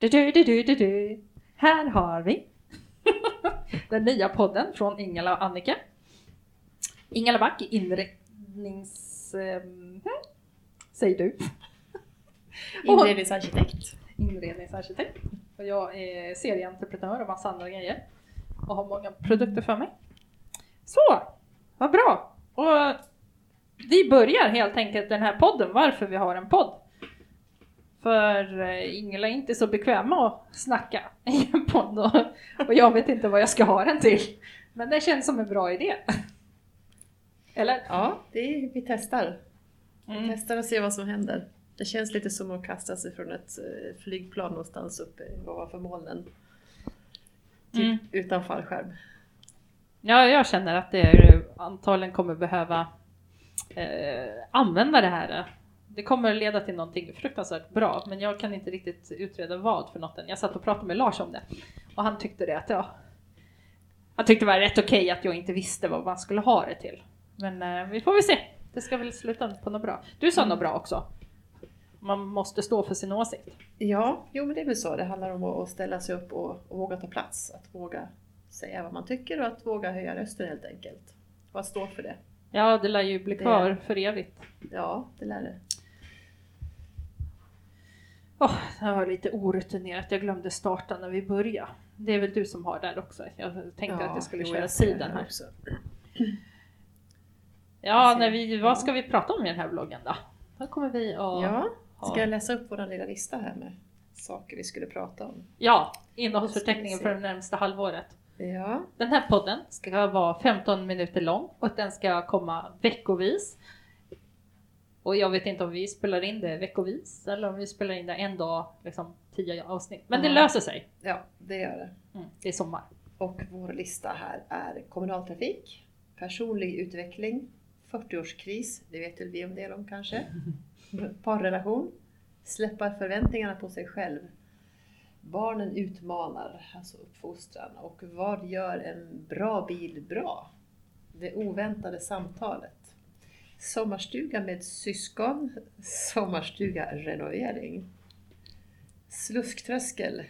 Du, du, du, du, du, du. Här har vi den nya podden från Ingela och Annika. Ingela Back, inrednings... ehm, säg du. Inredningsarkitekt. Inredningsarkitekt. Och jag är serieentreprenör och massa andra grejer. Och har många produkter för mig. Så, vad bra! Och vi börjar helt enkelt den här podden, varför vi har en podd. För eh, Ingela är inte så bekväm med att snacka i en podd och, och jag vet inte vad jag ska ha den till. Men det känns som en bra idé. Eller? Ja, det är, vi testar. Vi Mm. testar och ser vad som händer. Det känns lite som att kasta sig från ett eh, flygplan någonstans uppe ovanför molnen. Typ Mm. utan fallskärm. Ja, jag känner att det är, antagligen kommer behöva eh, använda det här. Det kommer leda till någonting fruktansvärt bra, men jag kan inte riktigt utreda vad för något än. Jag satt och pratade med Lars om det och han tyckte det att ja, han tyckte det var rätt okej att jag inte visste vad man skulle ha det till. Men eh, vi får väl se. Det ska väl sluta på något bra. Du sa något bra också. Man måste stå för sin åsikt. Ja, jo men det är väl så. Det handlar om att ställa sig upp och, och våga ta plats. Att våga säga vad man tycker och att våga höja rösten helt enkelt. Och att stå för det. Ja, det lär ju bli Det- kvar för evigt. Ja, det lär det. Åh, det var lite orutinerat. Jag glömde starta när vi började. Det är väl du som har där också? Jag tänkte att jag skulle köra tiden det här. Också. Ja, när vi, Ja. vad ska vi prata om i den här vloggen då? Då kommer vi att Ja, ska jag läsa upp vår lilla lista här med saker vi skulle prata om? Ja, innehållsförteckningen för det närmsta halvåret. Ja, Den här podden ska vara 15 minuter lång och den ska komma veckovis. Och jag vet inte om vi spelar in det veckovis eller om vi spelar in det en dag, liksom 10 avsnitt. Men det Ja. löser sig. ja det gör det. Mm, det är sommar. Och vår lista här är kommunaltrafik, personlig utveckling, 40-årskris, det vet väl vi en del om kanske, parrelation, släppa förväntningarna på sig själv, barnen utmanar, alltså uppfostran och vad gör en bra bil bra? Det oväntade samtalet. Sommarstuga med syskon, sommarstuga renovering. Slusktröskel.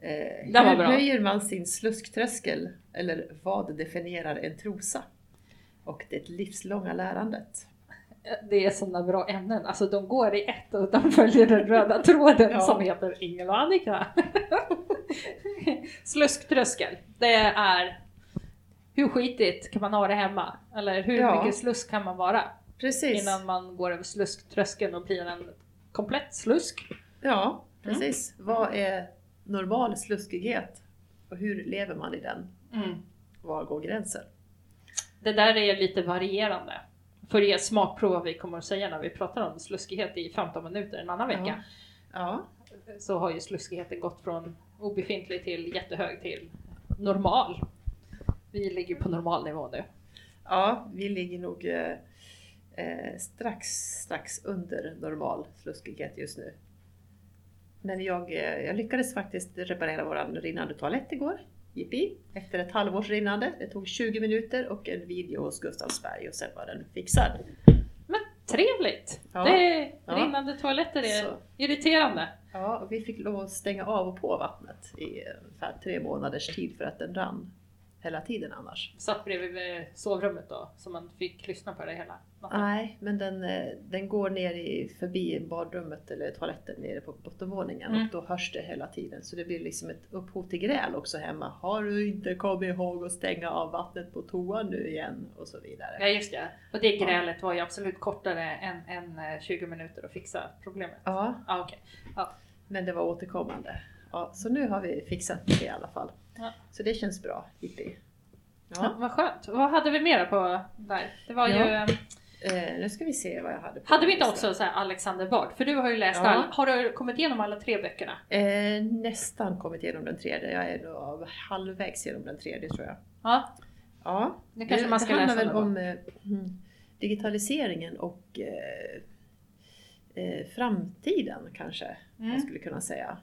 Eh, hur bra. höjer man sin slusktröskel? Eller vad definierar en trosa? Och det livslånga lärandet. Det är sådana bra ämnen, alltså de går i ett och de följer den röda tråden Ja. som heter Ingel och Annika. Slusktröskel, det är hur skitigt kan man ha det hemma? Eller hur Ja. mycket slusk kan man vara? Precis. Innan man går över slusktröskeln och blir en komplett slusk. Ja, precis. Vad är normal sluskighet? Och hur lever man i den? Var går gränsen? Det där är lite varierande. För er smakprov vad vi kommer att säga när vi pratar om sluskighet i 15 minuter en annan vecka. Ja, så har ju sluskigheten gått från obefintlig till jättehög till normal. Vi ligger på normal nivå nu. ja vi ligger nog eh, eh, strax, strax under normal sluskighet just nu. Men jag, eh, jag lyckades faktiskt reparera våran rinnande toalett igår. Jippi! Efter ett halvårs rinnande. Det tog 20 minuter och en video hos Gustavsberg och sen var den fixad. Men trevligt! Ja. Det, Ja. rinnande toaletter är Så. irriterande. Ja, och vi fick lov att stänga av och på vattnet i ungefär tre månaders tid för att den rann hela tiden annars. Satt bredvid sovrummet då, så man fick lyssna på det hela natten. Nej, men den, eh, den går ner i, förbi badrummet eller toaletten nere på bottenvåningen Mm. och då hörs det hela tiden. Så det blir liksom ett upphov till gräl också hemma. Har du inte kommit ihåg att stänga av vattnet på toan nu igen? Och så vidare. Ja just det. Och det grälet var ju absolut kortare än, än eh, 20 minuter att fixa problemet. Ja, Ah, okej. men det var återkommande. Ja, så nu har vi fixat det i alla fall. Ja. Så det känns bra, Jippi. Ja. Ja. vad skönt. Vad hade vi mera på där? Det var ju... Ja. eh, Eh, nu ska vi se vad jag hade på Hade vi inte också så här Alexander Bard? För du har ju läst Ja. all, Har du kommit igenom alla tre böckerna? Eh, nästan kommit igenom den tredje. Jag är nog halvvägs genom den tredje tror jag. Ja, Ja, nu kanske det, man ska det handlar väl om då. eh, mm, digitaliseringen och eh, eh, framtiden kanske man Mm. skulle kunna säga.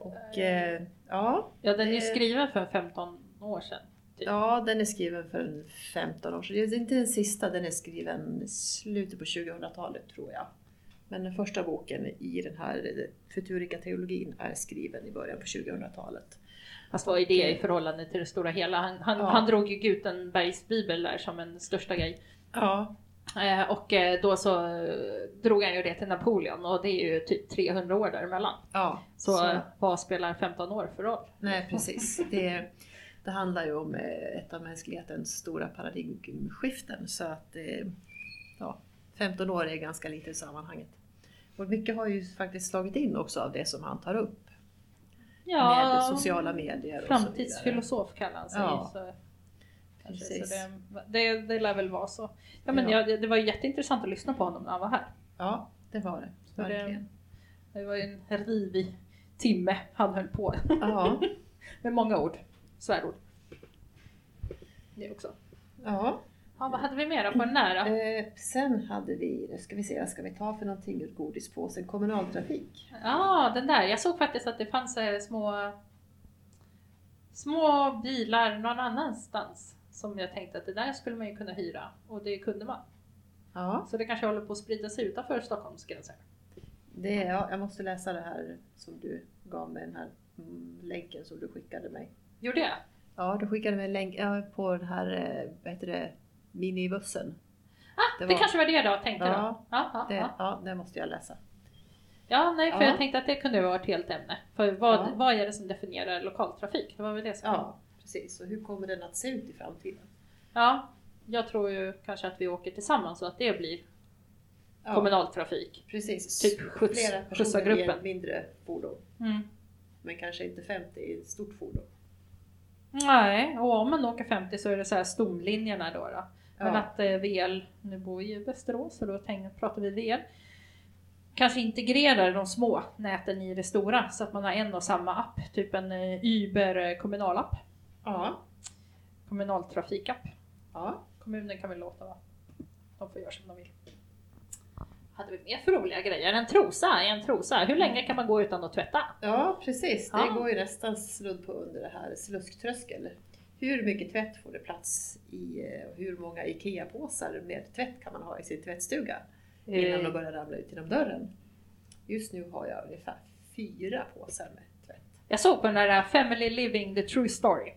Och eh, ja, Ja, den är det- skriven för 15 år sedan. Typ. ja, den är skriven för en 15 år sedan. Det är inte den sista, den är skriven i slutet på 2000-talet tror jag. Men den första boken i den här Futurika teologin är skriven i början på 2000-talet. Fast vad är det i förhållande till det stora hela? Han, han, Ja. han drog ju Gutenbergs bibel där som en största grej. Ja, Eh, och eh, då så eh, drog han ju det till Napoleon och det är ju typ 300 år däremellan. ja. Så, eh, vad spelar 15 år för roll? Nej, precis. Det, det handlar ju om eh, ett av mänsklighetens stora paradigmskiften. Så att eh, ja, 15 år är ganska lite i sammanhanget. Och mycket har ju faktiskt slagit in också av det som han tar upp. Med sociala medier och så vidare. Framtidsfilosof kallar han sig. Ja. Så, kanske, så Precis. det, det, det lär väl vara så. Ja, men Ja. ja. det, var jätteintressant att lyssna på honom när han var här. Ja, det var det. Så det, Verkligen. det var en rivig timme han höll på. Ja, Med många ord. Svärord. Det också. ja. Ja, vad hade vi mer på den där då? Eh, sen hade vi, nu ska vi se, vad ska vi ta för någonting ur godispåsen? Kommunaltrafik. Ja, den där. Jag såg faktiskt att det fanns eh, små små bilar någon annanstans som jag tänkte att det där skulle man ju kunna hyra och det kunde man. Ja, Så det kanske håller på att sprida sig utanför Stockholms gränser. det, ja, jag måste läsa det här som du gav mig, den här mm, länken som du skickade mig. Gjorde jag? Ja, du skickade mig en länk ja, på den här, eh, vad heter det, minibussen. Ah, Det det, var- kanske var det jag tänkte då. Ja, Ja, ja, Det, ja. ja, det måste jag läsa. ja nej, för Ja. jag tänkte att det kunde vara ett helt ämne. För vad, Ja. vad är det som definierar lokaltrafik? Det var väl det som Ja, precis. Och hur kommer den att se ut i framtiden? ja. Jag tror ju kanske att vi åker tillsammans så att det blir Ja, kommunaltrafik. precis. typ skjuts- Flera personer i gruppen. ett mindre fordon. Mm. Men kanske inte 50 i ett stort fordon. Nej, och om man åker 50 så är det så här stomlinjerna då. då. Men Ja. att eh, VL, nu bor vi i Västerås så då tänker, pratar vi VL, kanske integrerar de små näten i det stora så att man har en och samma app, typ en eh, Uber eh, kommunalapp, Ja. kommunaltrafikapp. ja. Kommunen kan väl låta va? De får göra som de vill. Hade vi mer för roliga grejer? En trosa, en trosa. Hur länge kan man gå utan att tvätta? Ja, precis. Det Ja. går ju nästan snudd på under det här slusktröskel. Hur mycket tvätt får det plats i eh, och hur många IKEA-påsar med tvätt kan man ha i sin tvättstuga innan de Eh, börjar ramla ut genom dörren? Just nu har jag ungefär fyra påsar med tvätt. Jag såg på den där Family Living the True Story.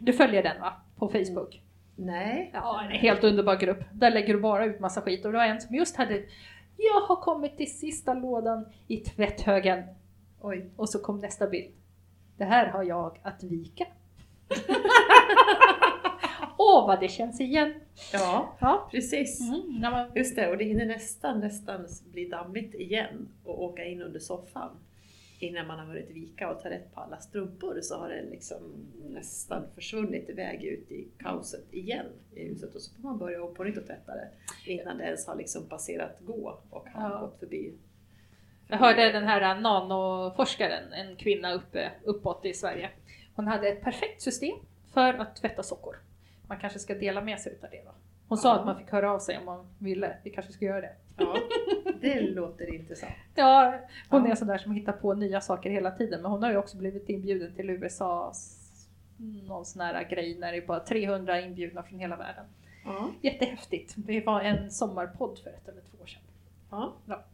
Du följer den va? På Facebook? Nej. Ja, en helt underbar grupp. Där lägger du bara ut massa skit och det var en som just hade Jag har kommit till sista lådan i tvätthögen. Oj. Och så kom nästa bild. Det här har jag att vika. Åh vad det känns igen! Ja, Ja. precis. Mm, men, Just det, och det hinner nästan, nästan bli dammigt igen och åka in under soffan. Innan man har hunnit vika och ta rätt på alla strumpor så har det liksom nästan försvunnit iväg ut i kaoset igen i huset och så får man börja om på nytt och tvätta det innan det ens har liksom passerat gå och har Ja. gått förbi. jag hörde den här nanoforskaren, en kvinna uppe, uppåt i Sverige. Hon hade ett perfekt system för att tvätta sockor. Man kanske ska dela med sig utav det va? Hon sa Ja. att man fick höra av sig om man ville. Vi kanske ska göra det. Ja, det låter intressant. Ja, hon Ja. är sån där som hittar på nya saker hela tiden. Men hon har ju också blivit inbjuden till USAs någon sån här grej när det är bara 300 inbjudna från hela världen. Ja, Jättehäftigt. Det var en sommarpodd för ett eller två år sedan. ja. Ja.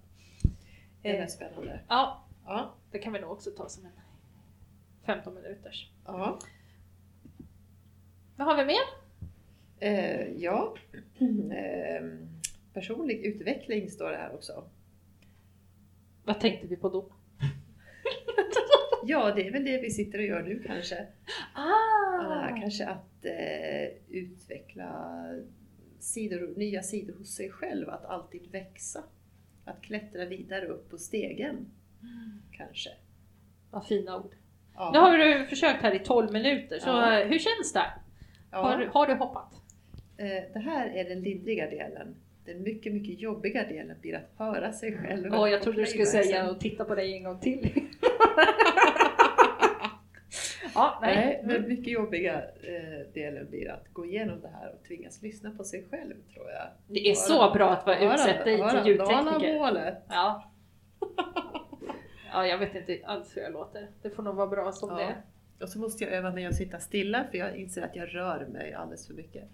det är Eh, spännande. ja, Ja, det kan vi nog också ta som en 15 minuters. ja. Vad har vi mer? Eh, ja. Eh, personlig utveckling står det här också. Vad tänkte vi på då? Ja, det är väl det vi sitter och gör nu kanske. Ah! Ah, kanske att eh, utveckla sidor, nya sidor hos sig själv, att alltid växa. Att klättra vidare upp på stegen, kanske. Vad fina ord. Ja. Nu har du försökt här i 12 minuter, så Ja. hur känns det? Har, ja. har du hoppat? Eh, det här är den lindriga delen. Den mycket, mycket jobbiga delen blir att höra sig själv. Åh, jag trodde du skulle säga och titta på dig en gång till. ja, nej. Nej, den mycket jobbiga eh, delen blir att gå igenom det här och tvingas lyssna på sig själv, tror jag. Det är så bra att vara Höra- utsett dig höra till ljudtekniker. Dalamålet. Ja. ja, jag vet inte alls hur jag låter. Det får nog vara bra som Ja. det är. Och så måste jag öva mig att sitta stilla för jag inser att jag rör mig alldeles för mycket.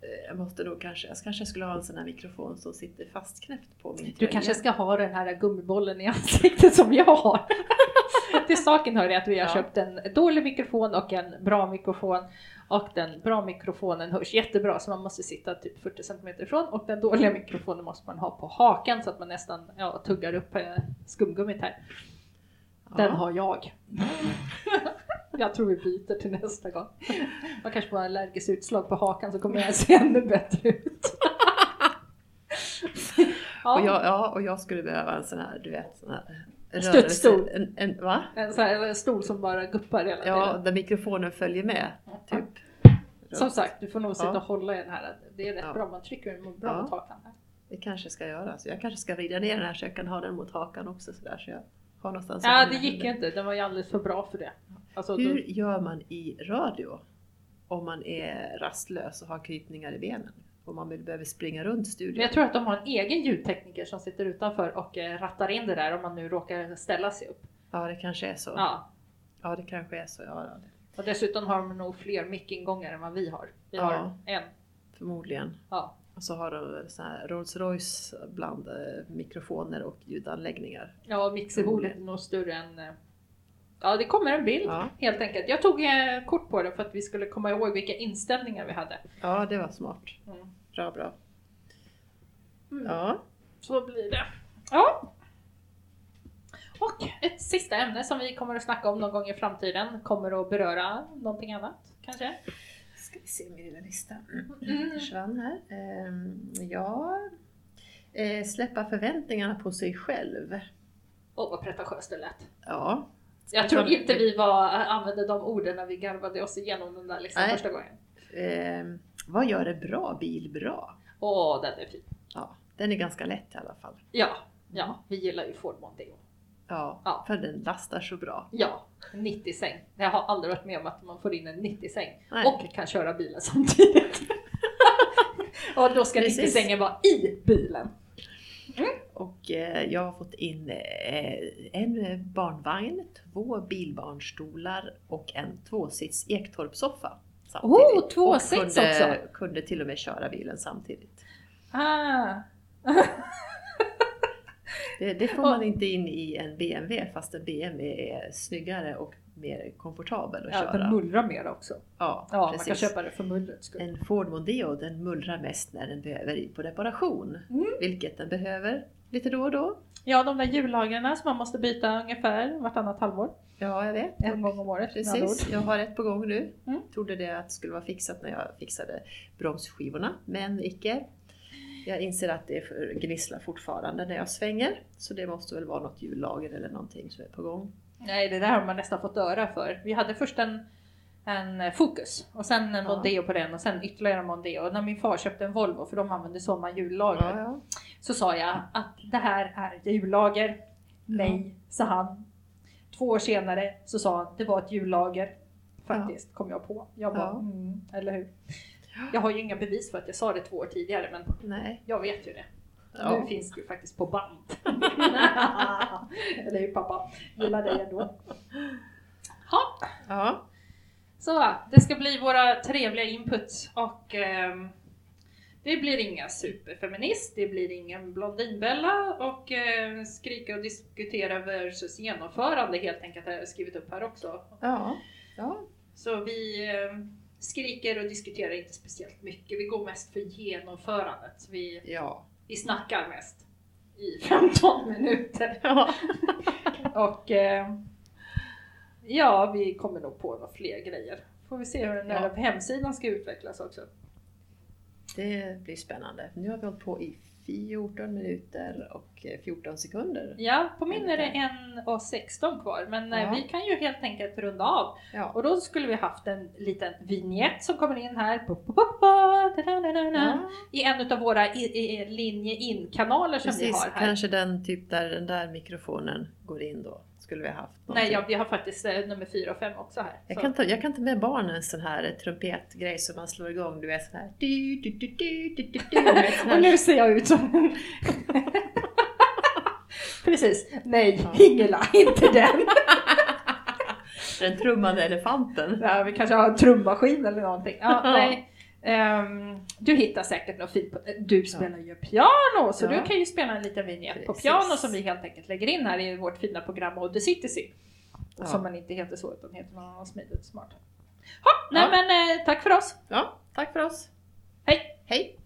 Eh, Jag måste nog kanske, jag kanske skulle ha en sån här mikrofon som sitter fastknäppt på min Du tröja. kanske ska ha den här gummibollen i ansiktet som jag har. Till saken hör jag att vi har Ja. köpt en dålig mikrofon och en bra mikrofon. Och den bra mikrofonen hörs jättebra så man måste sitta typ 40 cm ifrån och den dåliga mikrofonen måste man ha på hakan så att man nästan ja, tuggar upp eh, skumgummit här. Den Ja. har jag. jag tror vi byter till nästa gång. Man kanske får allergiskt utslag på hakan så kommer jag se ännu bättre ut. ja. Och jag, ja, och jag skulle behöva en sån här, du vet, sån här Studsstol. En, en, va? En sån här en stol som bara guppar hela Ja, tiden. där mikrofonen följer med. Typ. Som sagt, du får nog sitta Ja. och hålla i den här. Det är rätt Ja. bra, man trycker den bra Ja. mot hakan. Här. Det kanske ska göra. Så jag kanske ska vrida ner den här så jag kan ha den mot hakan också sådär så jag har någonstans Ja, det gick ju inte. Den var ju alldeles för bra för det. Alltså, Hur då, gör man i radio om man är rastlös och har krypningar i benen? Om man behöver springa runt men studion? jag tror att de har en egen ljudtekniker som sitter utanför och eh, rattar in det där om man nu råkar ställa sig upp. Ja, det kanske är så. Ja, Ja. det kanske är så. Ja, det- Och dessutom har de nog fler mickingångar än vad vi har. Vi Ja. har en. förmodligen. Ja. Och så har de så här Rolls Royce bland eh, mikrofoner och ljudanläggningar. Ja, mixerbordet är nog större än... Ja, det kommer en bild Ja, helt enkelt. Jag tog eh, kort på det för att vi skulle komma ihåg vilka inställningar vi hade. ja det var smart. Mm. Bra, bra. Mm. Ja, Så blir det. Ja. Och ett sista ämne som vi kommer att snacka om någon gång i framtiden kommer att beröra någonting annat kanske? ska vi se min lilla lista. Mm. försvann här. Ehm, ja, eh, släppa förväntningarna på sig själv. Åh vad pretentiöst det lät. Ja, Jag tror inte vi var, använde de orden när vi garvade oss igenom den där listan första gången. Ehm, vad gör en bra bil bra? Åh, den är fin. Ja, den är ganska lätt i alla fall. Ja, ja, vi gillar ju Ford Mondeo. Ja, Ja. för den lastar så bra. Ja, 90 säng. Jag har aldrig varit med om att man får in en 90 säng Nej. och kan köra bilen samtidigt. och då ska Precis. 90 sängen vara i bilen. Och eh, jag har fått in eh, en barnvagn, två bilbarnstolar och en tvåsits Ektorpsoffa. Oh, tvåsits kunde, också. kunde till och med köra bilen samtidigt. Ah. Det, det får man inte in i en BMW fast en BMW är snyggare och mer komfortabel att Ja, köra. den mullrar mer också. ja, Ja, man precis. kan köpa det för mullrets skull. En Ford Mondeo den mullrar mest när den behöver in på reparation. Mm. Vilket den behöver lite då och då. Ja, de där hjullagren som man måste byta ungefär vartannat halvår. Ja, jag vet. En gång om året. Precis, jag har ett på gång nu. Mm. Trodde det att skulle vara fixat när jag fixade bromsskivorna, men icke. Jag inser att det gnisslar fortfarande när jag svänger, så det måste väl vara något hjullager eller någonting som är på gång. Nej, det där har man nästan fått öra för. Vi hade först en, en Focus och sen en Ja. Mondeo på den och sen ytterligare en Mondeo. Och när min far köpte en Volvo, för de använde samma hjullager, Ja, ja. så sa jag att det här är hjullager. Nej, sa han. Två år senare så sa han det var ett hjullager. Faktiskt, kom jag på. Jag bara, mm, eller hur? Jag har ju inga bevis för att jag sa det två år tidigare, men Nej. jag vet ju det. Ja. Nu finns det ju faktiskt på band. eller hur pappa? Gillar dig ändå. Ha. Ja. Så, det ska bli våra trevliga inputs och ehm, det blir inga superfeminist, det blir ingen Blondinbella och eh, skrika och diskutera versus genomförande helt enkelt har jag skrivit upp här också. Ja. ja. Så vi eh, skriker och diskuterar inte speciellt mycket, vi går mest för genomförandet. Vi, ja. Vi snackar mest i 15 minuter. ja. Och eh, ja, vi kommer nog på några fler grejer. Får vi se hur den där Ja. hemsidan ska utvecklas också. Det blir spännande. Nu har vi hållit på i 14 minuter och eh, 14 sekunder. Ja, på min är det en och 16 kvar, men eh, Ja. vi kan ju helt enkelt runda av. Ja. Och då skulle vi haft en liten vignett som kommer in här. Ja. I en av våra linje in-kanaler som vi Precis, har här. kanske den typ där den där mikrofonen går in då. Skulle vi ha haft. Nej, någonting. ja, vi har faktiskt eh, nummer 4 och 5 också här. Jag Så- kan, ta, jag kan ta med barnen en sån här trumpetgrej som man slår igång. Du vet sån här... Du, du, du, du, du, du, du, sån Och här. nu ser jag ut som. Precis. Nej, Ja. Ingela, inte den. Den trummande elefanten. Ja, vi kanske har en trummaskin eller någonting. Ja. nej. Ehm, du hittar säkert något fint på Du spelar ju piano så Ja. du kan ju spela en liten vignett på piano som vi helt enkelt lägger in här i vårt fina program the Citizen. Ja. Som man inte heter så utan heter någon annan smidigt smart. Ha, nej Ja. men eh, tack för oss. Ja, tack för oss. Hej! Hej!